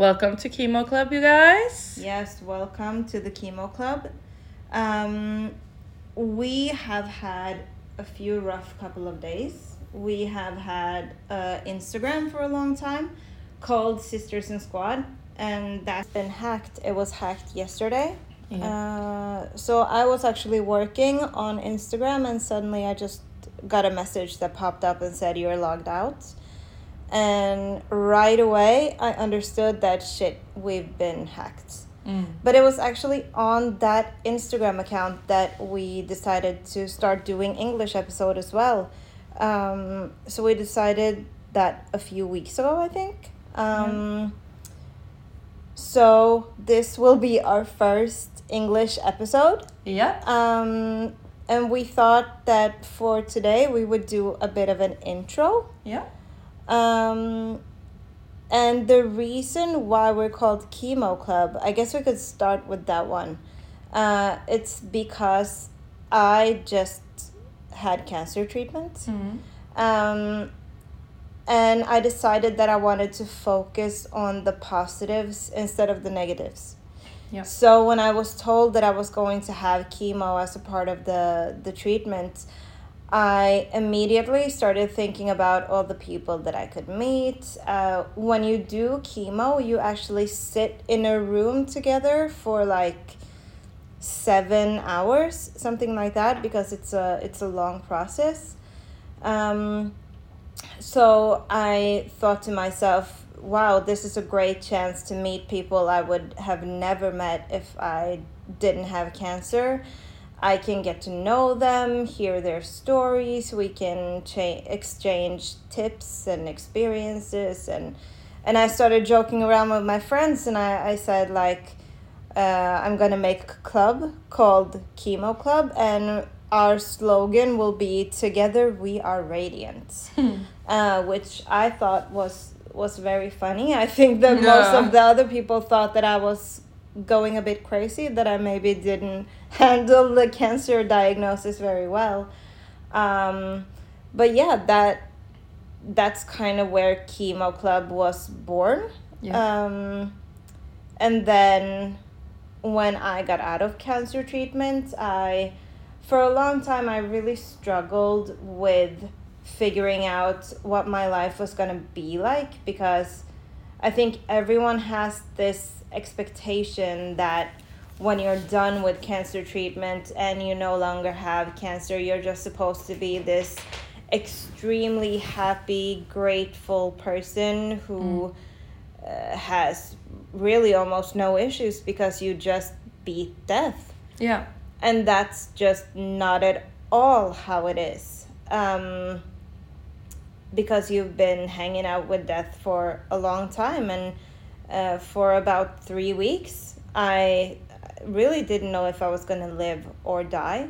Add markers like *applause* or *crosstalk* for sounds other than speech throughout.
Welcome to Chemo Club, you guys. Yes, welcome to the Chemo Club. Um, we have had a few rough couple of days. We have had uh, Instagram for a long time called Sisters in Squad, and that's been hacked. It was hacked yesterday. Yeah. Uh, so I was actually working on Instagram, and suddenly I just got a message that popped up and said you're logged out. And right away, I understood that shit, we've been hacked. Mm. But it was actually on that Instagram account that we decided to start doing English episode as well. Um, so we decided that a few weeks ago, I think. Um, So this will be our first English episode. Yep. Um, and we thought that for today we would do a bit of an intro. Yeah. Um, and the reason why we're called Chemo Club, I guess we could start with that one. Uh, it's because I just had cancer treatment. Mm. Um, and I decided that I wanted to focus on the positives instead of the negatives. Yeah. So when I was told that I was going to have chemo as a part of the the treatment, I immediately started thinking about all the people that I could meet. Uh, when you do chemo, you actually sit in a room together for like seven hours, something like that, because it's a it's a long process. Um, so I thought to myself, wow, this is a great chance to meet people I would have never met if I didn't have cancer. I can get to know them, hear their stories, we can cha- exchange tips and experiences and and I started joking around with my friends and I, I said like uh, I'm gonna make a club called Chemo Club and our slogan will be together we are radiant. *laughs* Uh, which I thought was was very funny. I think that most of the other people thought that I was going a bit crazy, that I maybe didn't handle the cancer diagnosis very well. Um, but yeah, that that's kind of where Chemo Club was born. Yeah. Um, and then when I got out of cancer treatment, I for a long time I really struggled with figuring out what my life was going to be like because I think everyone has this expectation that when you're done with cancer treatment and you no longer have cancer, you're just supposed to be this extremely happy, grateful person who uh, has really almost no issues because you just beat death. Yeah. and that's just not at all how it is. Um, because you've been hanging out with death for a long time and uh, for about three weeks i really didn't know if i was going to live or die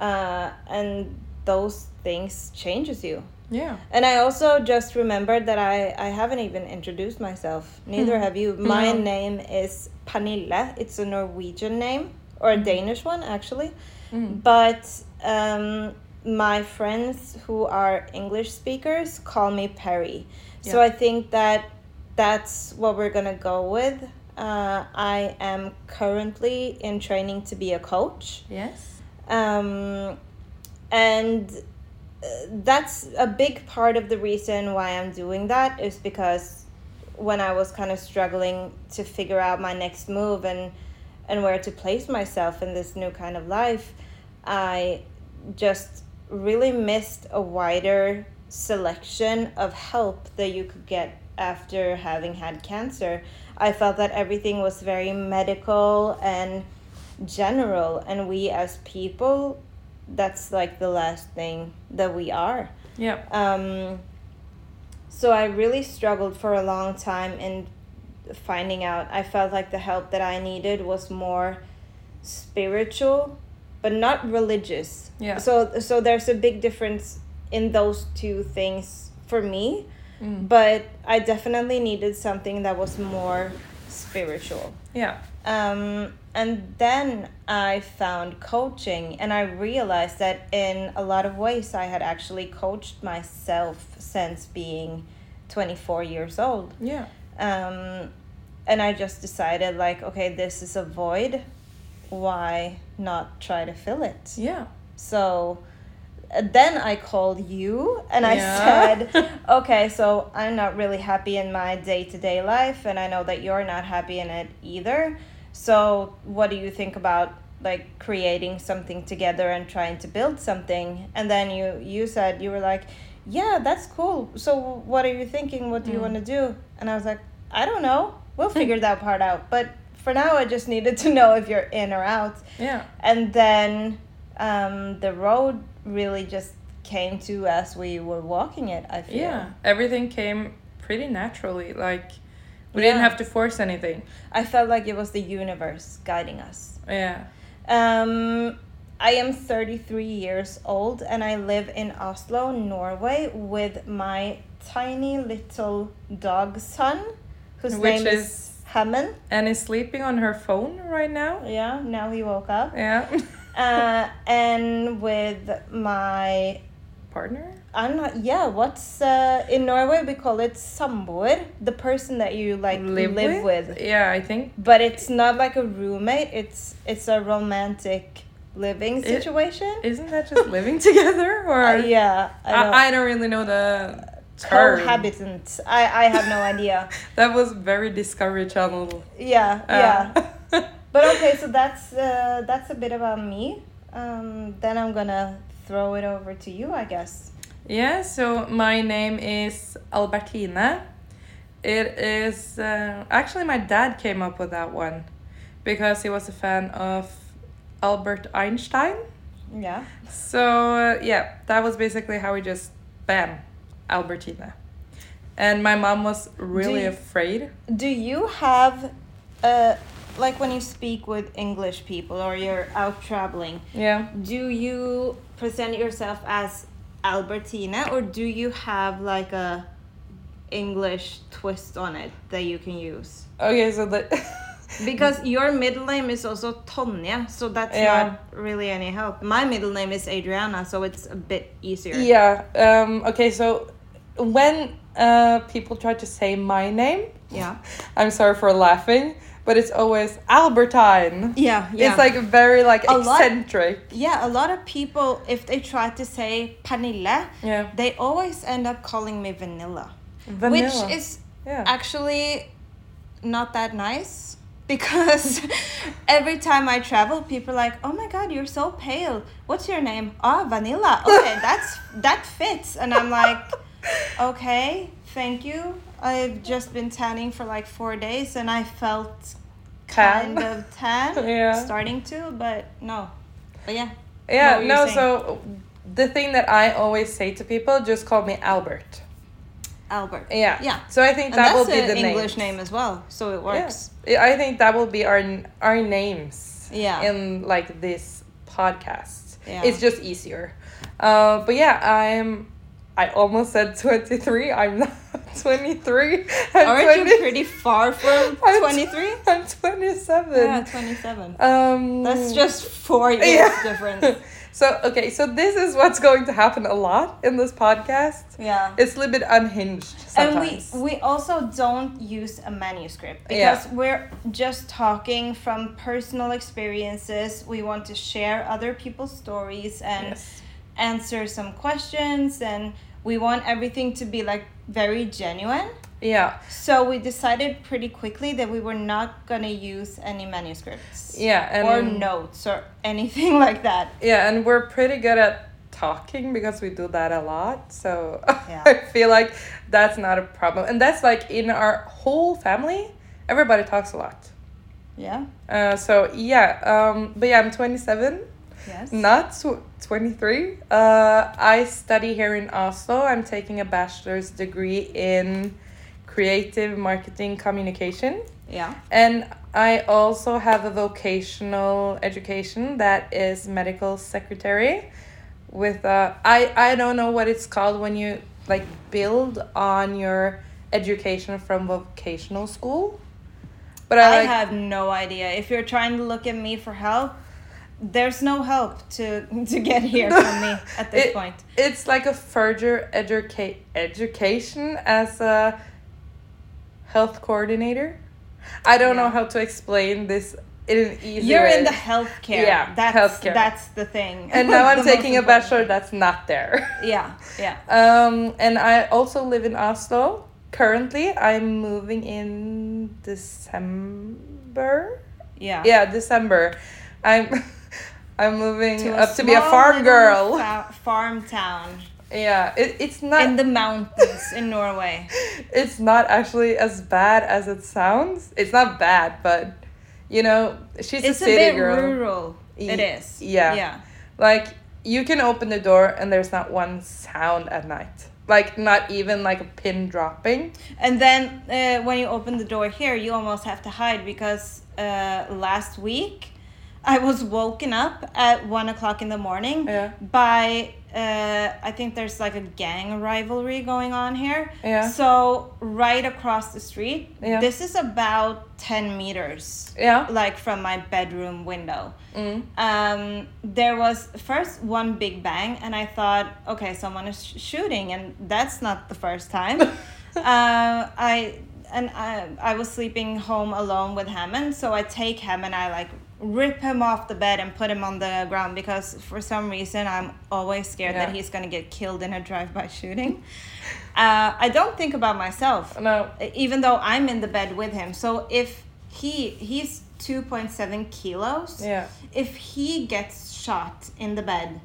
uh, and those things changes you Yeah. and I also just remembered that I, I haven't even introduced myself. Neither have you. My No. name is Pernille. It's a Norwegian name, or a Danish one, actually. Mm. But um, my friends who are English speakers call me Perry. So I think that that's what we're going to go with. Uh, I am currently in training to be a coach Yes. um, and uh, that's a big part of the reason why I'm doing that is because when I was kind of struggling to figure out my next move and and where to place myself in this new kind of life, I just really missed a wider selection of help that you could get after having had cancer. I felt that everything was very medical and general and we as people that's like the last thing that we are Yeah. um, so i really struggled for a long time in finding out i felt like the help that i needed was more spiritual but not religious Yeah. so so there's a big difference in those two things for me Mm. but i definitely needed something that was more spiritual Yeah. um, and then I found coaching, and I realized that in a lot of ways I had actually coached myself since being 24 years old. Yeah. Um, and I just decided like, okay, this is a void. Why not try to fill it? Yeah. So then I called you and I Yeah. said, *laughs* okay, so I'm not really happy in my day to day life, and I know that you're not happy in it either. So, what do you think about like creating something together and trying to build something? And then you you said you were like, yeah, that's cool. So, what are you thinking? What do you Mm. want to do? And I was like, I don't know. We'll *laughs* figure that part out. But for now, I just needed to know if you're in or out Yeah. and then um, the road really just came to as we were walking it i feel Yeah. Everything came pretty naturally. Like we didn't have to force anything. i felt like it was the universe guiding us Yeah. um, i am 33 years old and i live in oslo norway with my tiny little dog son whose Which name is- is hammond And is sleeping on her phone right now. yeah now he woke up Yeah. *laughs* uh, and with my Partner. I'm not. Yeah, what's uh, in Norway we call it samboer, the person that you like live, with. Yeah, I think. But it's not like a roommate. It's it's a romantic living It- situation. Isn't that just living *laughs* together or? Uh, yeah, I don't. I, I don't really know the term. cohabitant. I I have no *laughs* idea. That was very Discovery Channel. Yeah, uh, yeah. *laughs* But okay, so that's uh, that's a bit about me. Um, then I'm gonna throw it over to you, I guess. Yeah, so my name is Albertina. It is uh, actually my dad came up with that one because he was a fan of Albert Einstein. Yeah. So uh, yeah, that was basically how we just bam, Albertina. And my mom was really you- afraid. Do you have, uh, like when you speak with English people or you're out traveling, Yeah. do you present yourself as Albertina or do you have like a English twist on it that you can use? Okay, so the *laughs* Because your middle name is also Tonja, so that's Yeah. not really any help. My middle name is Adriana, so it's a bit easier. yeah. Um. Okay, so when uh people try to say my name, Yeah. *laughs* I'm sorry for laughing, but it's always Albertine. Yeah, yeah. It's like very like A lot- eccentric. yeah, a lot of people, if they try to say Pernille, Yeah. they always end up calling me Vanilla. Vanilla. Which is yeah. actually not that nice because *laughs* every time I travel, people are like, "Oh my God, you're so pale. What's your name? Ah, Vanilla. Okay, *laughs* that's that fits." And I'm like, "Okay, thank you. I've just been tanning for like four days, and I felt Kind of *laughs* tan, Yeah. starting to, but no, but yeah." yeah. what were you No. saying? So the thing that I always say to people, just call me Albert. Albert. Yeah. Yeah. So I think And that will be the English name. name as well, so it works. Yeah. I think that will be our our names. Yeah. In like this podcast. Yeah. It's just easier. Uh, but yeah, I'm. I almost said twenty three. I'm not twenty three. *laughs* Aren't you pretty far from 23? *laughs* I'm twenty seven. Yeah, 27. Um, That's just four *laughs* years yeah. difference. So okay, so this is what's going to happen a lot in this podcast. Yeah. It's a little bit unhinged And we we also don't use a manuscript Yeah. because we're just talking from personal experiences. We want to share other people's stories and yes. answer some questions and we want everything to be like very genuine. Yeah. So we decided pretty quickly that we were not gonna use any manuscripts. Yeah. And or notes or anything *laughs* like that. Yeah, and we're pretty good at talking because we do that a lot. So *laughs* Yeah. I feel like that's not a problem. And that's like in our whole family, everybody talks a lot. Yeah. Uh, so yeah, um, but yeah, I'm 27, Yes. not tw- 23. Uh, I study here in Oslo. I'm taking a bachelor's degree in creative marketing communication. Yeah. And I also have a vocational education that is medical secretary with uh I I don't know what it's called when you like build on your education from vocational school. But I, I like have no idea. If you're trying to look at me for help, there's no help to *laughs* to get here from me *laughs* at this It- point. it's like a further educate education as a health coordinator. I don't know how to explain this in an easy way. You're way. in the healthcare. Yeah, that's healthcare. that's the thing. and now *laughs* I'm taking a bachelor that's not there. Yeah, yeah. Um, and I also live in Oslo. Currently, I'm moving in December. Yeah. Yeah, December. I'm I'm moving To up to be a farm girl. fa- farm town Yeah, it, it's not in the mountains in Norway. *laughs* it's not actually as bad as it sounds. It's not bad, but you know, she's It's a a city bit girl. rural. It is. yeah. Yeah. Like you can open the door and there's not one sound at night. Like not even like a pin dropping. And then uh, when you open the door here, you almost have to hide because uh, last week I was woken up at one o'clock in the morning Yeah. by uh, I think there's like a gang rivalry going on here. Yeah. So right across the street, Yeah. this is about ten meters, Yeah. like from my bedroom window. Mm. Um, there was first one big bang, and I thought, okay, someone is sh- shooting, and that's not the first time. *laughs* uh, I and I, I was sleeping home alone with Hammond, so I take him and I like rip him off the bed and put him on the ground because for some reason I'm always scared that he's gonna get killed in a drive-by *laughs* shooting. Uh, I don't think about myself No. even though I'm in the bed with him. So if he he's 2.7 kilos, Yeah. if he gets shot in the bed,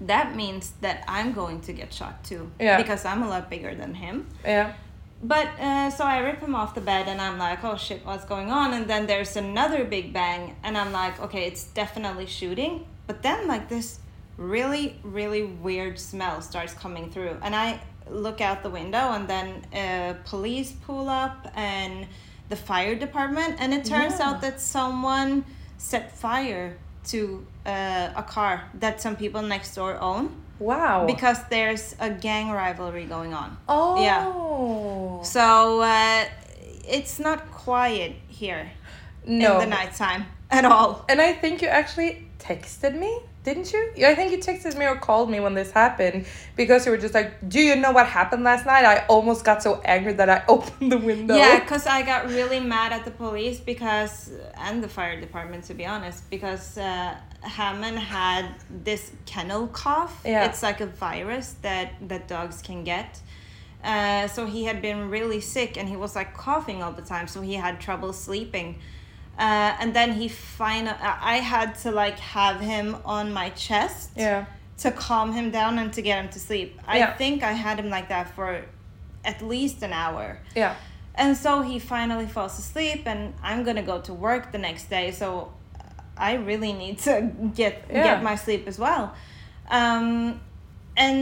that means that I'm going to get shot too. Yeah. Because I'm a lot bigger than him. Yeah. But uh, so I rip him off the bed and I'm like, oh shit, what's going on? And then there's another big bang and I'm like, okay, it's definitely shooting. But then like this really, really weird smell starts coming through. And I look out the window and then uh, police pull up and the fire department. And it turns Yeah. out that someone set fire to uh, a car that some people next door own Wow. because there's a gang rivalry going on. oh. yeah. So uh, it's not quiet here no. in the nighttime at all. And I think you actually texted me, didn't you? Yeah, I think you texted me or called me when this happened because you were just like, "Do you know what happened last night?" I almost got so angry that I *laughs* opened the window. Yeah, because I got really mad at the police because, and the fire department to be honest, because uh, Hammond had this kennel cough. Yeah. It's like a virus that, that dogs can get. Uh, so he had been really sick and he was like coughing all the time, so he had trouble sleeping. Uh, and then he finally, I had to like have him on my chest Yeah. to calm him down and to get him to sleep. I Yeah. think I had him like that for at least an hour. Yeah. And so he finally falls asleep, and I'm gonna go to work the next day. So I really need to get Yeah. get my sleep as well. Um, and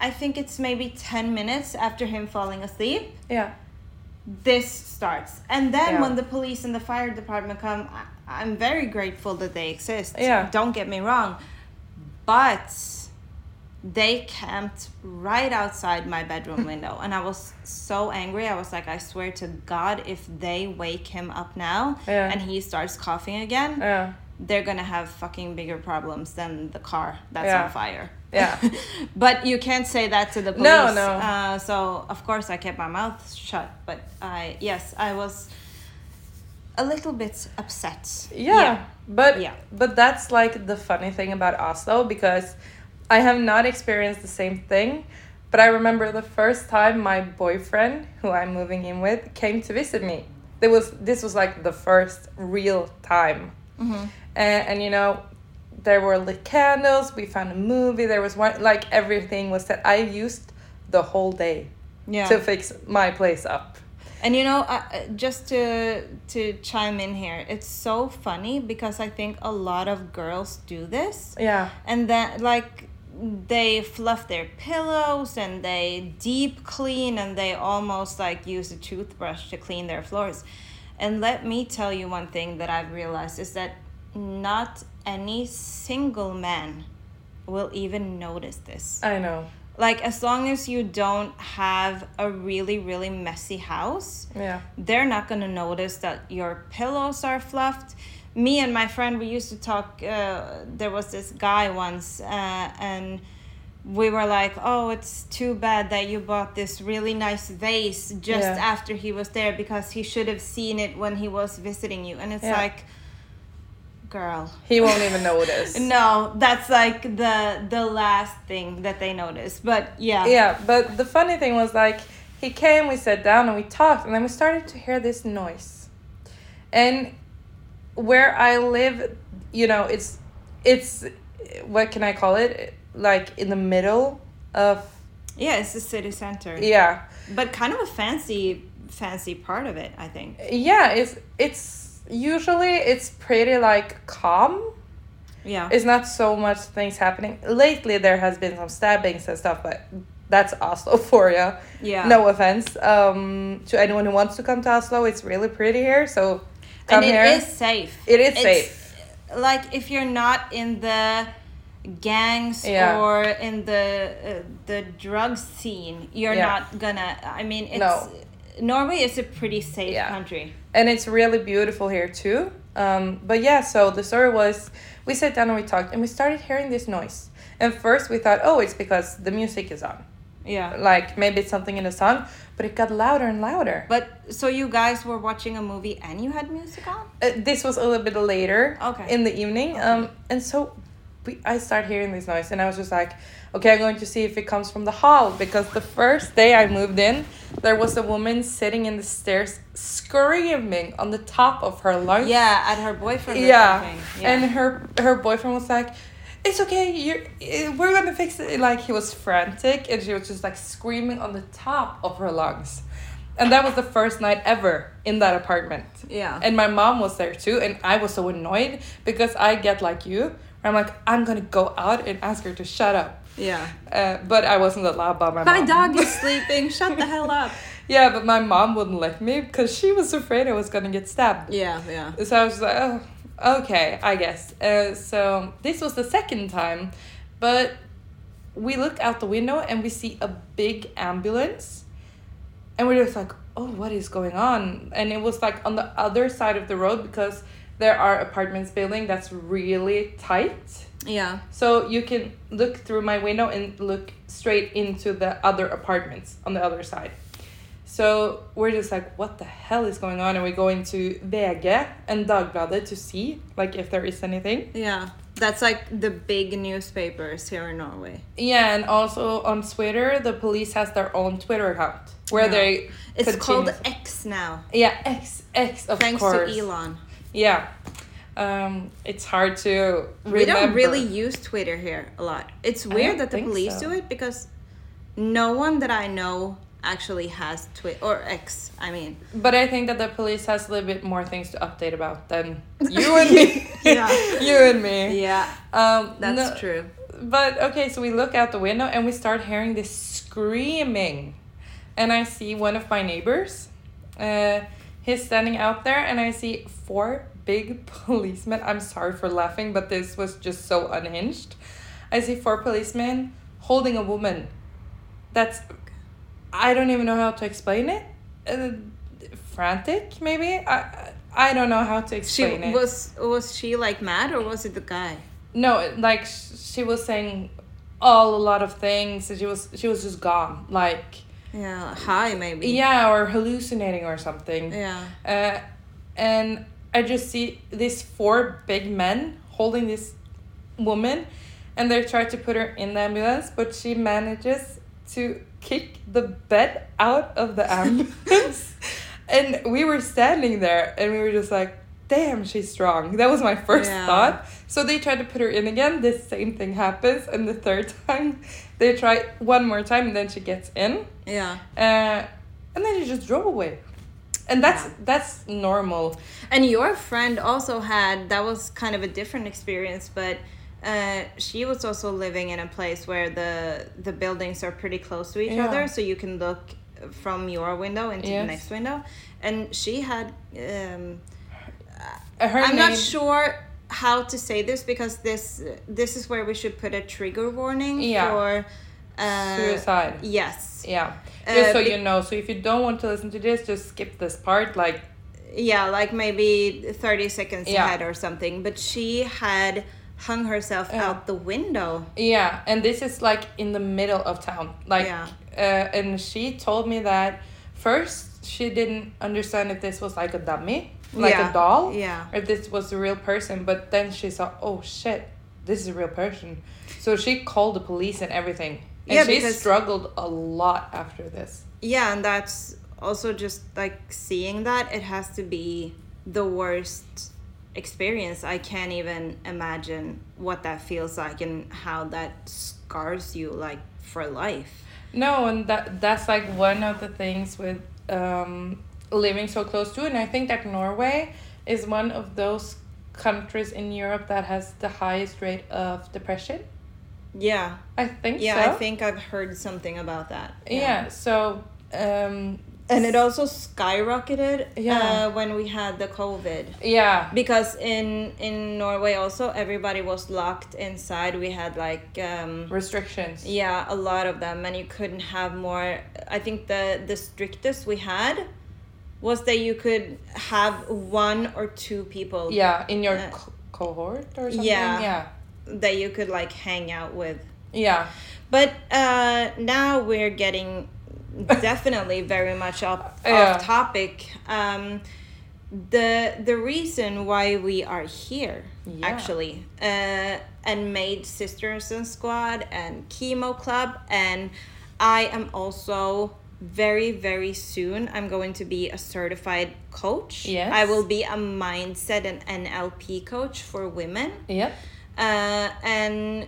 I think it's maybe ten minutes after him falling asleep. Yeah. This starts, and then Yeah. when the police and the fire department come, I, I'm very grateful that they exist. Yeah. Don't get me wrong, but they camped right outside my bedroom *laughs* window and i was so angry i was like i swear to god if they wake him up now Yeah. and he starts coughing again Yeah. they're gonna have fucking bigger problems than the car that's Yeah. on fire Yeah. *laughs* but you can't say that to the police No, no. Uh, so of course i kept my mouth shut but i yes i was a little bit upset Yeah. But Yeah. but that's like the funny thing about Oslo because I have not experienced the same thing. But I remember the first time my boyfriend, who I'm moving in with, came to visit me. There was this was like the first real time. Mhm. And, and you know, there were lit candles. We found a movie. There was one like everything was set. I used the whole day yeah to fix my place up. And you know, uh, just to to chime in here, it's so funny because I think a lot of girls do this, Yeah. and then like they fluff their pillows and they deep clean and they almost like use a toothbrush to clean their floors. And let me tell you one thing that I've realized is that not any single man will even notice this I know. like as long as you don't have a really really messy house Yeah. they're not going to notice that your pillows are fluffed me and my friend we used to talk uh, there was this guy once uh, and we were like, oh, it's too bad that you bought this really nice vase just Yeah. after he was there because he should have seen it when he was visiting you. And it's Yeah. like, girl. He won't even *laughs* notice. No, that's like the the last thing that they notice. But yeah. Yeah, but the funny thing was like he came, we sat down and we talked, and then we started to hear this noise. And where I live, you know, it's it's what can I call it? Like in the middle of Yeah, it's the city center. yeah. But kind of a fancy fancy part of it, I think. Yeah, it's it's usually it's pretty like calm. Yeah. It's not so much things happening. Lately there has been some stabbings and stuff, but that's Oslo *laughs* for you. yeah. No offense um, to anyone who wants to come to Oslo. It's really pretty here, so come and it here. is safe. It is It's- safe. Like if you're not in the gangs Yeah. or in the uh, the drug scene, you're Yeah. not gonna. I mean, it's No. Norway is a pretty safe Yeah. country. and it's really beautiful here too. Um, but yeah, so the story was we sat down and we talked, and we started hearing this noise. And first we thought, oh, it's because the music is on, Yeah. like maybe it's something in the song. But it got louder and louder. But so you guys were watching a movie and you had music on? Uh, this was a little bit later Okay. in the evening, um, and so we I start hearing this noise, and I was just like, okay, I'm going to see if it comes from the hall because the first day I moved in, there was a woman sitting in the stairs screaming on the top of her lungs. Yeah, at her boyfriend. Yeah. yeah. and her her boyfriend was like it's okay you're eh, we're gonna fix it like he was frantic and she was just like screaming on the top of her lungs and that was the first night ever in that apartment Yeah. and my mom was there too and i was so annoyed because i get like you where i'm like i'm gonna go out and ask her to shut up yeah. uh, but i wasn't allowed by my My mom dog is *laughs* sleeping. Shut the hell up. yeah but my mom wouldn't let me because she was afraid i was gonna get stabbed Yeah, yeah. so I was like, oh, okay, I guess. Uh, so this was the second time, but we look out the window and we see a big ambulance, and we're just like, oh, what is going on? And it was like on the other side of the road because there are apartments building that's really tight. Yeah. So you can look through my window and look straight into the other apartments on the other side. So we're just like, what the hell is going on? And we go into VG and Dagbladet to see like if there is anything. Yeah. That's like the big newspapers here in Norway. Yeah, and also on Twitter, the police has their own Twitter account where Yeah. they It's called X now. yeah X X of Thanks course to Elon. yeah. Um, it's hard to remember. We don't really use Twitter here a lot. It's weird that the police so. do it because no one that I know actually has Twitter or X. I mean, But I think that the police has a little bit more things to update about than *laughs* you and me. *laughs* Yeah. *laughs* you and me. yeah, Um, that's no- true. But okay, so we look out the window and we start hearing this screaming, and I see one of my neighbors. Uh, he's standing out there, and I see four big policemen. I'm sorry for laughing, but this was just so unhinged. I see four policemen holding a woman. That's I don't even know how to explain it. Uh, frantic, maybe. I I don't know how to She explain it. was was she like mad or was it the guy? No, like she was saying all a lot of things. and She was she was just gone. Like Yeah, high maybe. yeah, or hallucinating or something. Yeah. Uh, and I just see these four big men holding this woman, and they try to put her in the ambulance, but she manages to kick the bed out of the ambulance. *laughs* and we were standing there, and we were just like, "Damn, she's strong." That was my first Yeah. thought. So they tried to put her in again. The same thing happens, and the third *laughs* time, they try one more time, and then she gets in. Yeah. Uh, and then you just drove away and that's Yeah. that's normal And your friend also had that was kind of a different experience, but uh, she was also living in a place where the the buildings are pretty close to each Yeah. other, so you can look from your window into the next window. And she had. Um, Uh, her I'm not sure how to say this because this this is where we should put a trigger warning Yeah. for uh, suicide Yes. yeah Uh, just so be- you know so if you don't want to listen to this just skip this part like Yeah, like maybe 30 seconds Yeah. ahead or something. But she had hung herself Yeah. out the window. Yeah, and this is like in the middle of town. Like, Yeah. uh, and she told me that first she didn't understand if this was like a dummy, like Yeah, a doll, yeah. or if this was a real person. But then she saw, oh shit, this is a real person. So she called the police and everything. And Yeah, she because- struggled a lot after this. Yeah, and that's also just like seeing that it has to be the worst experience. I can't even imagine what that feels like and how that scars you like for life. No, and that that's like one of the things with um, living so close to, it. and I think that Norway is one of those countries in Europe that has the highest rate of depression. Yeah. I think Yeah, so. I think I've heard something about that. yeah. So um, And it also skyrocketed Yeah. uh, when we had the COVID. yeah, Because in in Norway also everybody was locked inside. We had like um restrictions. yeah, a lot of them and you couldn't have more I think the the strictest we had was that you could have one or two people Yeah, in your Uh, co- cohort or something. yeah. Yeah. that you could like hang out with. Yeah. But uh, now we're getting definitely very much off, Yeah. off topic. Um, the the reason why we are here Yeah. actually uh, and made Sisters and Squad and Chemo Club and I am also very very soon I'm going to be a certified coach. Yes. I will be a mindset and NLP coach for women Yep. uh, and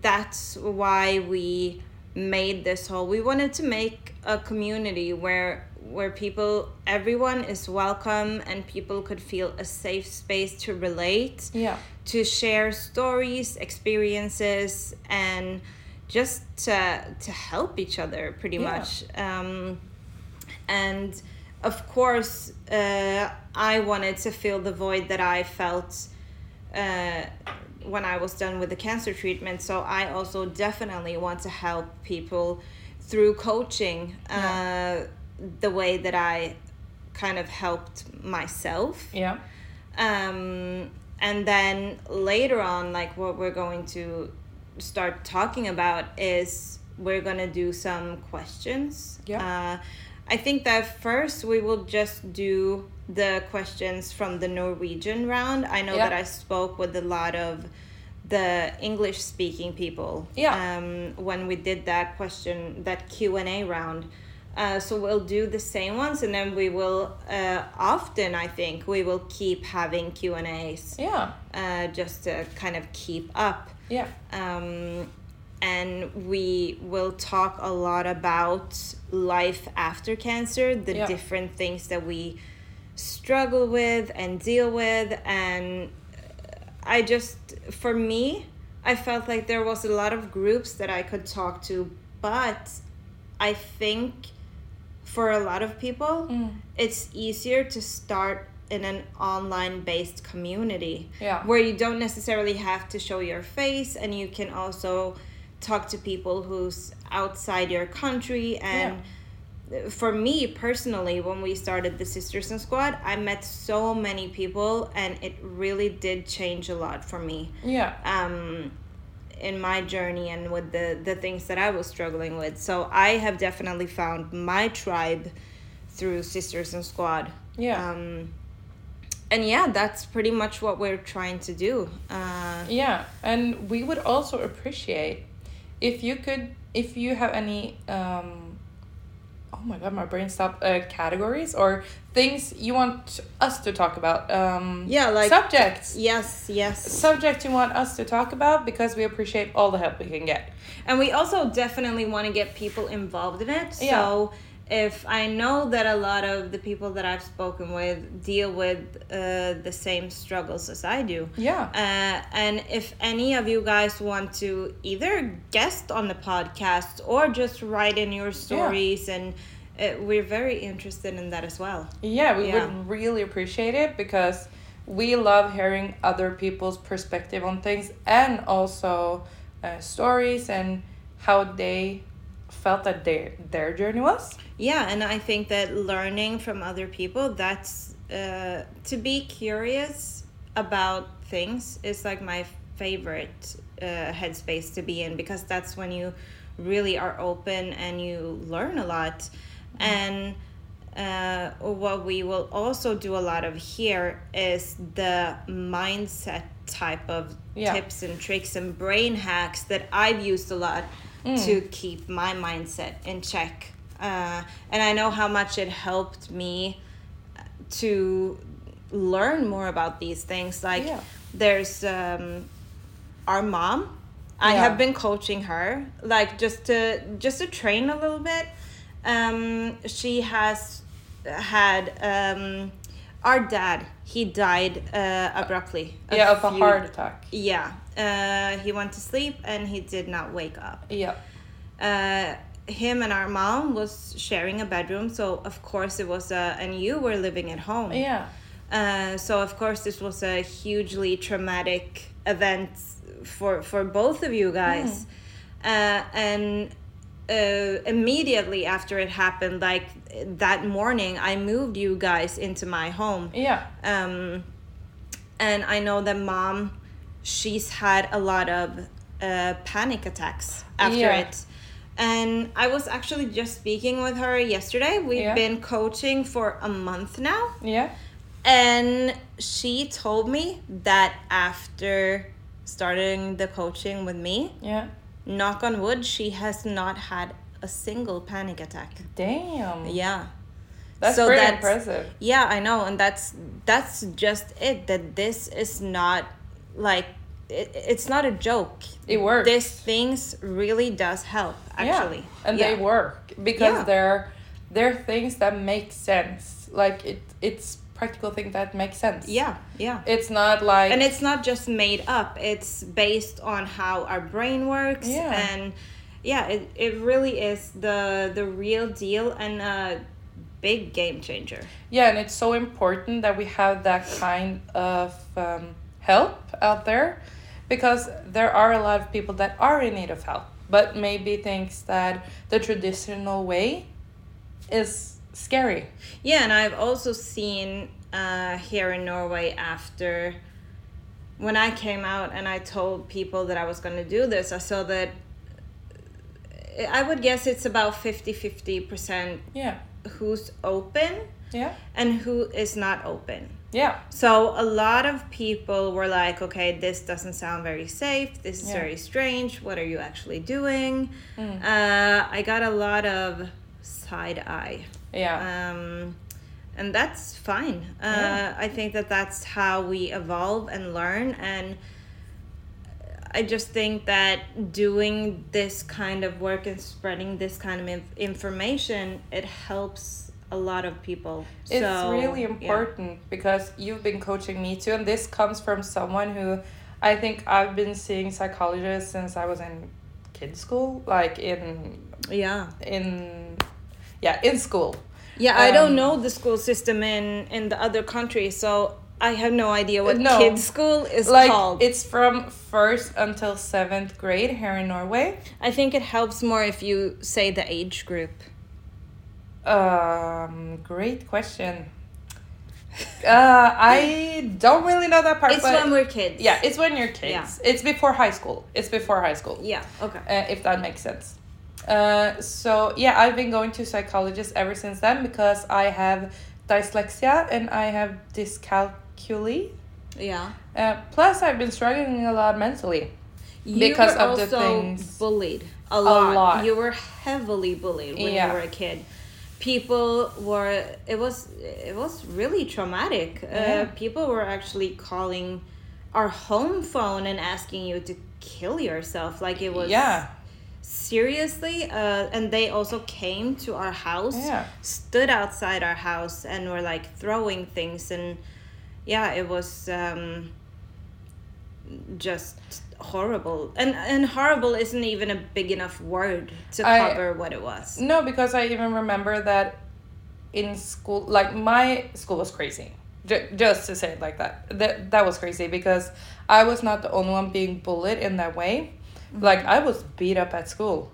that's why we made this whole we wanted to make a community where where people everyone is welcome and people could feel a safe space to relate Yeah. to share stories experiences and just to, to help each other pretty Yeah. much um, and of course uh, i wanted to fill the void that i felt uh, when i was done with the cancer treatment so i also definitely want to help people through coaching uh, the way that i kind of helped myself Yeah. um, and then later on like what we're going to start talking about is we're going to do some questions Yeah. uh, i think that first we will just do the questions from the norwegian round i know Yeah. that i spoke with a lot of the english speaking people Yeah. um, when we did that question that q&a round uh, so we'll do the same ones and then we will uh, often i think we will keep having q and a's Yeah. uh, just to kind of keep up Yeah. um, and we will talk a lot about life after cancer the Yeah. different things that we struggle with and deal with and i just for me i felt like there was a lot of groups that i could talk to but i think for a lot of people Mm. it's easier to start in an online based community Yeah. where you don't necessarily have to show your face and you can also talk to people who's outside your country and for me personally when we started the sisters and squad i met so many people and it really did change a lot for me Yeah. um, in my journey and with the the things that I was struggling with. So I have definitely found my tribe through Sisters and Squad. Yeah. Um, and yeah, that's pretty much what we're trying to do. Uh, Yeah, and we would also appreciate if you could, if you have any, um, oh my god, my brain stopped, uh, categories or things you want us to talk about. Um, Yeah, like- subjects. yes, yes. Subject you want us to talk about because we appreciate all the help we can get. And we also definitely want to get people involved in it. Yeah. So if I know that a lot of the people that I've spoken with deal with uh, the same struggles as I do. Yeah. Uh, and if any of you guys want to either guest on the podcast or just write in your stories, yeah. and uh, we're very interested in that as well. Yeah, we Yeah. would really appreciate it because we love hearing other people's perspective on things and also uh, stories and how they felt that their their journey was. Yeah, and I think that learning from other people, that's uh, to be curious about things is like my favorite uh, headspace to be in because that's when you really are open and you learn a lot. And uh, what we will also do a lot of here is the mindset type of Yeah. tips and tricks and brain hacks that I've used a lot to keep my mindset in check. Uh, and I know how much it helped me to learn more about these things. Like, Yeah. there's um, our mom. I Yeah. have been coaching her, like just to just to train a little bit. Um, she has had um, our dad. He died uh, abruptly. yeah, of a heart attack. Yeah, uh, he went to sleep and he did not wake up. Yeah. Uh, him and our mom was sharing a bedroom, so of course it was a. And you were living at home. Yeah. Uh, so of course this was a hugely traumatic event for for both of you guys, uh, and uh, immediately after it happened, like that morning, I moved you guys into my home. Yeah. Um, and I know that mom, she's had a lot of uh, panic attacks after Yeah. it. And I was actually just speaking with her yesterday. We've Yeah. been coaching for a month now. Yeah. And she told me that after starting the coaching with me, Yeah. Knock on wood, she has not had a single panic attack. Damn. Yeah. That's So pretty that's- impressive. Yeah, I know, and that's that's just it. That this is not like it, it's not a joke. It works. This things really does help actually. Yeah. And yeah. they work because Yeah. they're they're things that make sense. Like it it's practical things that makes sense. Yeah, yeah. It's not like and it's not just made up. It's based on how our brain works Yeah. and yeah, it, it really is the the real deal and a big game changer. Yeah, and it's so important that we have that kind of um, help out there because there are a lot of people that are in need of help, but maybe thinks that the traditional way is scary. Yeah, and I've also seen uh, here in Norway after when I came out and I told people that I was going to do this, I saw that I would guess it's about 50 50% Yeah. who's open Yeah. and who is not open. Yeah. So a lot of people were like, okay, this doesn't sound very safe. This is Yeah. very strange. What are you actually doing? Mm. Uh, I got a lot of side eye. Yeah. Um, and that's fine. Uh, Yeah. I think that that's how we evolve and learn. And I just think that doing this kind of work and spreading this kind of inf- information, it helps a lot of people. It's So, really yeah. important because you've been coaching me too, and this comes from someone who I think I've been seeing psychologists since I was in kids school, like in Yeah. in yeah in school. Yeah, I don't Um, know the school system in in the other countries, so I have no idea what No. kids school is like called. it's from first until seventh grade here in Norway. I think it helps more if you say the age group. Um, great question. Uh, I don't really know that part. It's when we're kids. yeah, it's when you're kids. Yeah. It's before high school. It's before high school. Yeah. Okay. uh, if that makes sense. Uh, so yeah, I've been going to psychologists ever since then because I have dyslexia and I have dyscalculia. Yeah. Uh, plus, I've been struggling a lot mentally. You Because were of the things- bullied a lot. lot. You were heavily bullied when Yeah. you were a kid. People were. It was. It was really traumatic. Yeah. Uh, people were actually calling our home phone and asking you to kill yourself. Like it was. Yeah, seriously uh, and they also came to our house Yeah. stood outside our house and were like throwing things and yeah it was um, just horrible and and horrible isn't even a big enough word to I- cover what it was no, because I even remember that in school, like my school was crazy. J- just to say it like that, that that was crazy because I was not the only one being bullied in that way. Like I was beat up at school.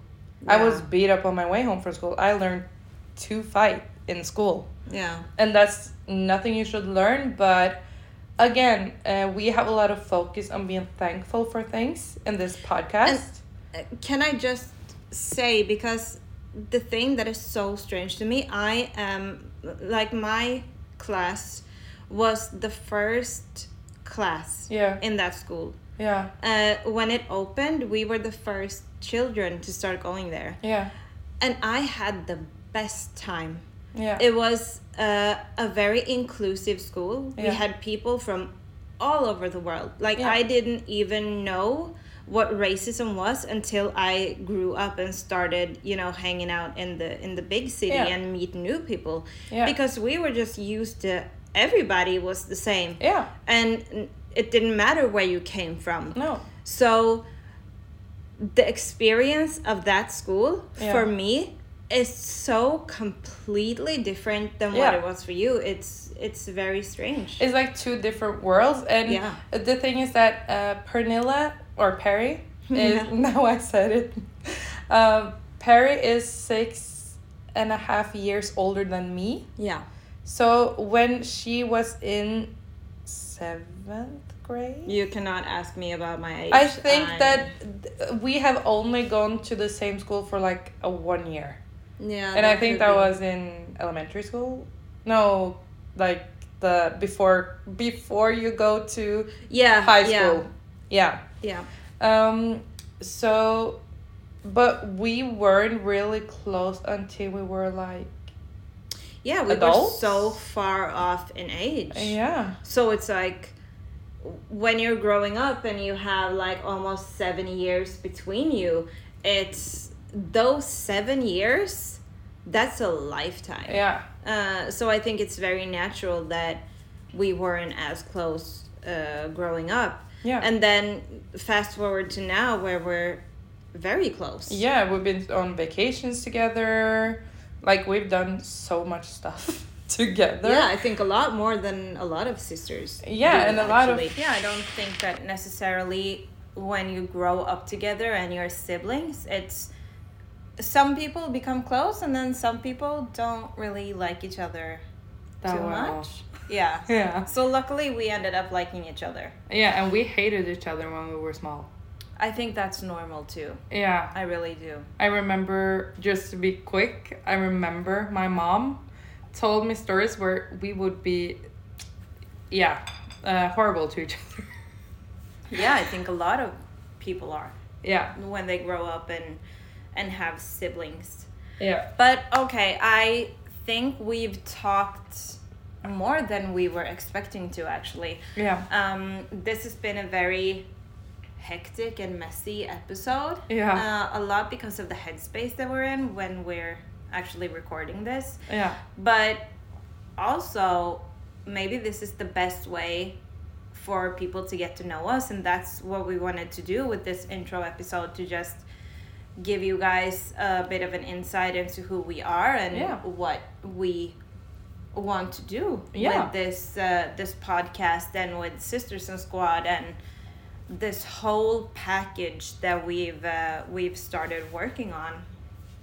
I was beat up on my way home from school. I learned to fight in school. yeah And that's nothing you should learn, but again, uh, we have a lot of focus on being thankful for things in this podcast. Uh, Can I just say because the thing that is so strange to me, I am like my class was the first class yeah, in that school. Yeah, Uh, when it opened, we were the first children to start going there, yeah, and I had the best time. yeah. It was uh, a very inclusive school. Yeah. We had people from all over the world. Like Yeah. I didn't even know what racism was until I grew up and started, you know, hanging out in the in the big city Yeah. and meet new people. Yeah. Because we were just used to everybody was the same. yeah, And it didn't matter where you came from. no, So the experience of that school Yeah. for me is so completely different than what it was for you. It's it's very strange. it's like two different worlds. And Yeah. the thing is that uh, Pernilla or Perry *laughs* is Yeah. *laughs* now I said it. Um, Perry is six and a half years older than me. yeah. So when she was in seventh grade, You cannot ask me about my age. I think I'm- that th- we have only gone to the same school for like a one year, yeah, and I think that be. was in elementary school. No, like the before before you go to yeah high yeah, school. Yeah. Yeah. Um. So, but we weren't really close until we were like Yeah, we Adults? were so far off in age. yeah So it's like when you're growing up and you have like almost seven years between you, it's those seven years, that's a lifetime. yeah Uh, so I think it's very natural that we weren't as close uh, growing up. yeah And then fast forward to now where we're very close. yeah we've been on vacations together. Like we've done so much stuff *laughs* *laughs* together. Yeah, I think a lot more than a lot of sisters. Yeah, do, and a lot of- Yeah, I don't think that necessarily when you grow up together and you're siblings, it's some people become close and then some people don't really like each other That too well. much. *laughs* Yeah. Yeah. So luckily we ended up liking each other. Yeah, and we hated each other when we were small. I think that's normal too. Yeah. I really do. I remember, just to be quick, I remember my mom told me stories where we would be, yeah, uh, horrible to each other. *laughs* Yeah, I think a lot of people are yeah. when they grow up and and have siblings. Yeah. But okay, I think we've talked more than we were expecting to actually. Yeah. Um, this has been a very hectic and messy episode. Yeah. Uh, a lot because of the headspace that we're in when we're actually recording this. Yeah. But also, maybe this is the best way for people to get to know us, and that's what we wanted to do with this intro episode to just give you guys a bit of an insight into who we are and Yeah. what we want to do Yeah. with this uh, this podcast and with Sisters and Squad and this whole package that we've uh, we've started working on.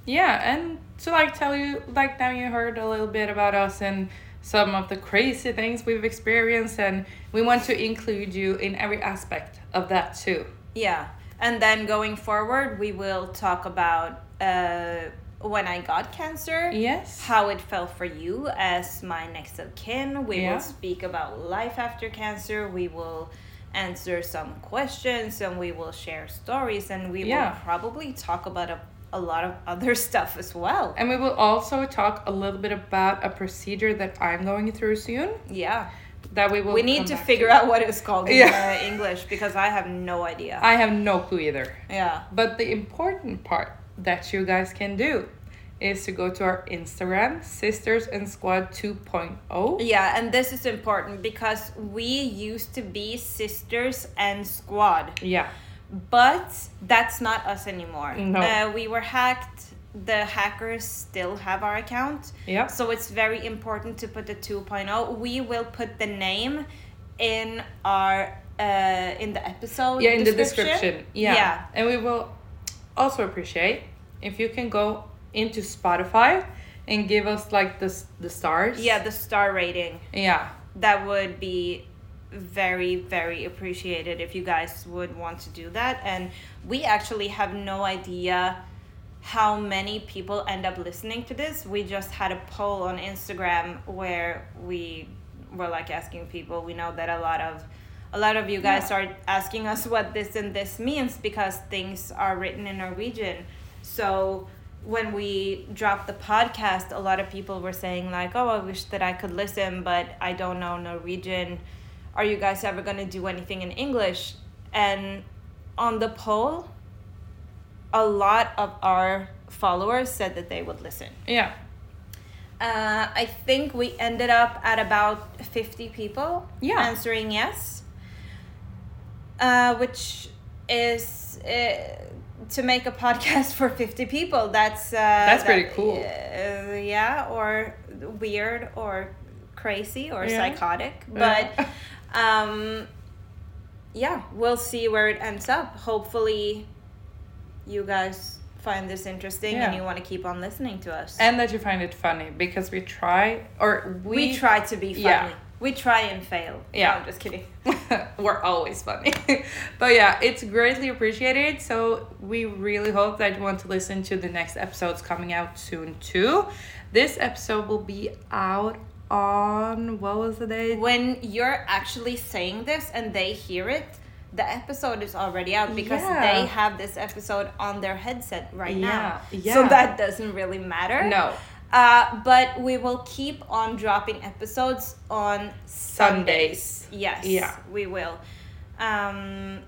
Yeah, and to like tell you, like now you heard a little bit about us and some of the crazy things we've experienced, and we want to include you in every aspect of that too. Yeah. And then going forward, we will talk about uh, when I got cancer, Yes. how it felt for you as my next of kin. We Yeah. will speak about life after cancer. We will answer some questions and we will share stories and we Yeah. will probably talk about a, a lot of other *laughs* stuff as well. And we will also talk a little bit about a procedure that I'm going through soon. Yeah. That we will. we need to figure out what it's called in uh, English because I have no idea. I have no clue either. yeah. But the important part that you guys can do is to go to our Instagram, Sisters and Squad 2.0. Yeah, and this is important because we used to be sisters and squad, Yeah. But that's not us anymore. No. Uh, we were hacked. The hackers still have our account. Yeah. So it's very important to put the 2.0. We will put the name in our uh, in the episode. yeah, in the description. Yeah. Yeah. And we will also appreciate if you can go into Spotify and give us like the, the stars. Yeah, the star rating. Yeah. That would be very very appreciated if you guys would want to do that. And we actually have no idea how many people end up listening to this. We just had a poll on instagram where we were like asking people. We know that a lot of a lot of you guys Yeah. are asking us what this and this means because things are written in norwegian. So when we dropped the podcast a lot of people were saying like oh i wish that i could listen but i don't know norwegian are you guys ever going to do anything in english and on the poll a lot of our followers said that they would listen Yeah. uh, I think we ended up at about 50 people Yeah. answering yes, uh, which is uh, to make a podcast for 50 people. That's uh, that's pretty cool. Uh, yeah, or weird or crazy or Yeah. psychotic. Yeah. *laughs* Um, yeah, we'll see where it ends up. Hopefully, you guys find this interesting and you want to keep on listening to us. And that you find it funny because we try or we, we, try to be funny. Yeah. We try and fail. Yeah. No, I'm just kidding. *laughs* *laughs* We're always funny. *laughs* but yeah, it's greatly appreciated. So we really hope that you want to listen to the next episodes coming out soon too. This episode will be out on what was the day? When you're actually saying this and they hear it, the episode is already out because Yeah. they have this episode on their headset right now. Yeah, So that doesn't really matter. No. Uh, but we will keep on dropping episodes on Sundays. Sundays. Yes. Yeah. We will. Um,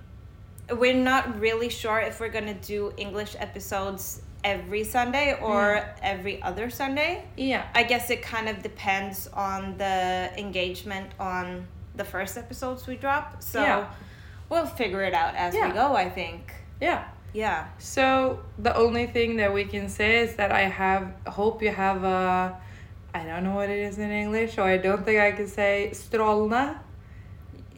we're not really sure if we're gonna do English episodes every Sunday or every other Sunday. Yeah. I guess it kind of depends on the engagement on the first episodes we drop. So Yeah. we'll figure it out as Yeah. we go, I think. Yeah. Yeah. So the only thing that we can say is that I have hope you have a I don't know what it is in English, so I don't think I can say strålna.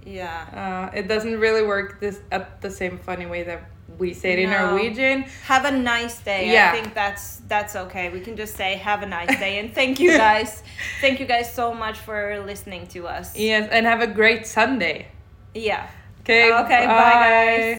Yeah. Uh, it doesn't really work this at the same funny way that we say it in No. Norwegian. Have a nice day. Yeah. I think that's that's okay. We can just say have a nice day and thank you *laughs* guys. thank you guys so much for listening to us. Yes, and have a great Sunday. Yeah. Okay. Okay, bye, guys.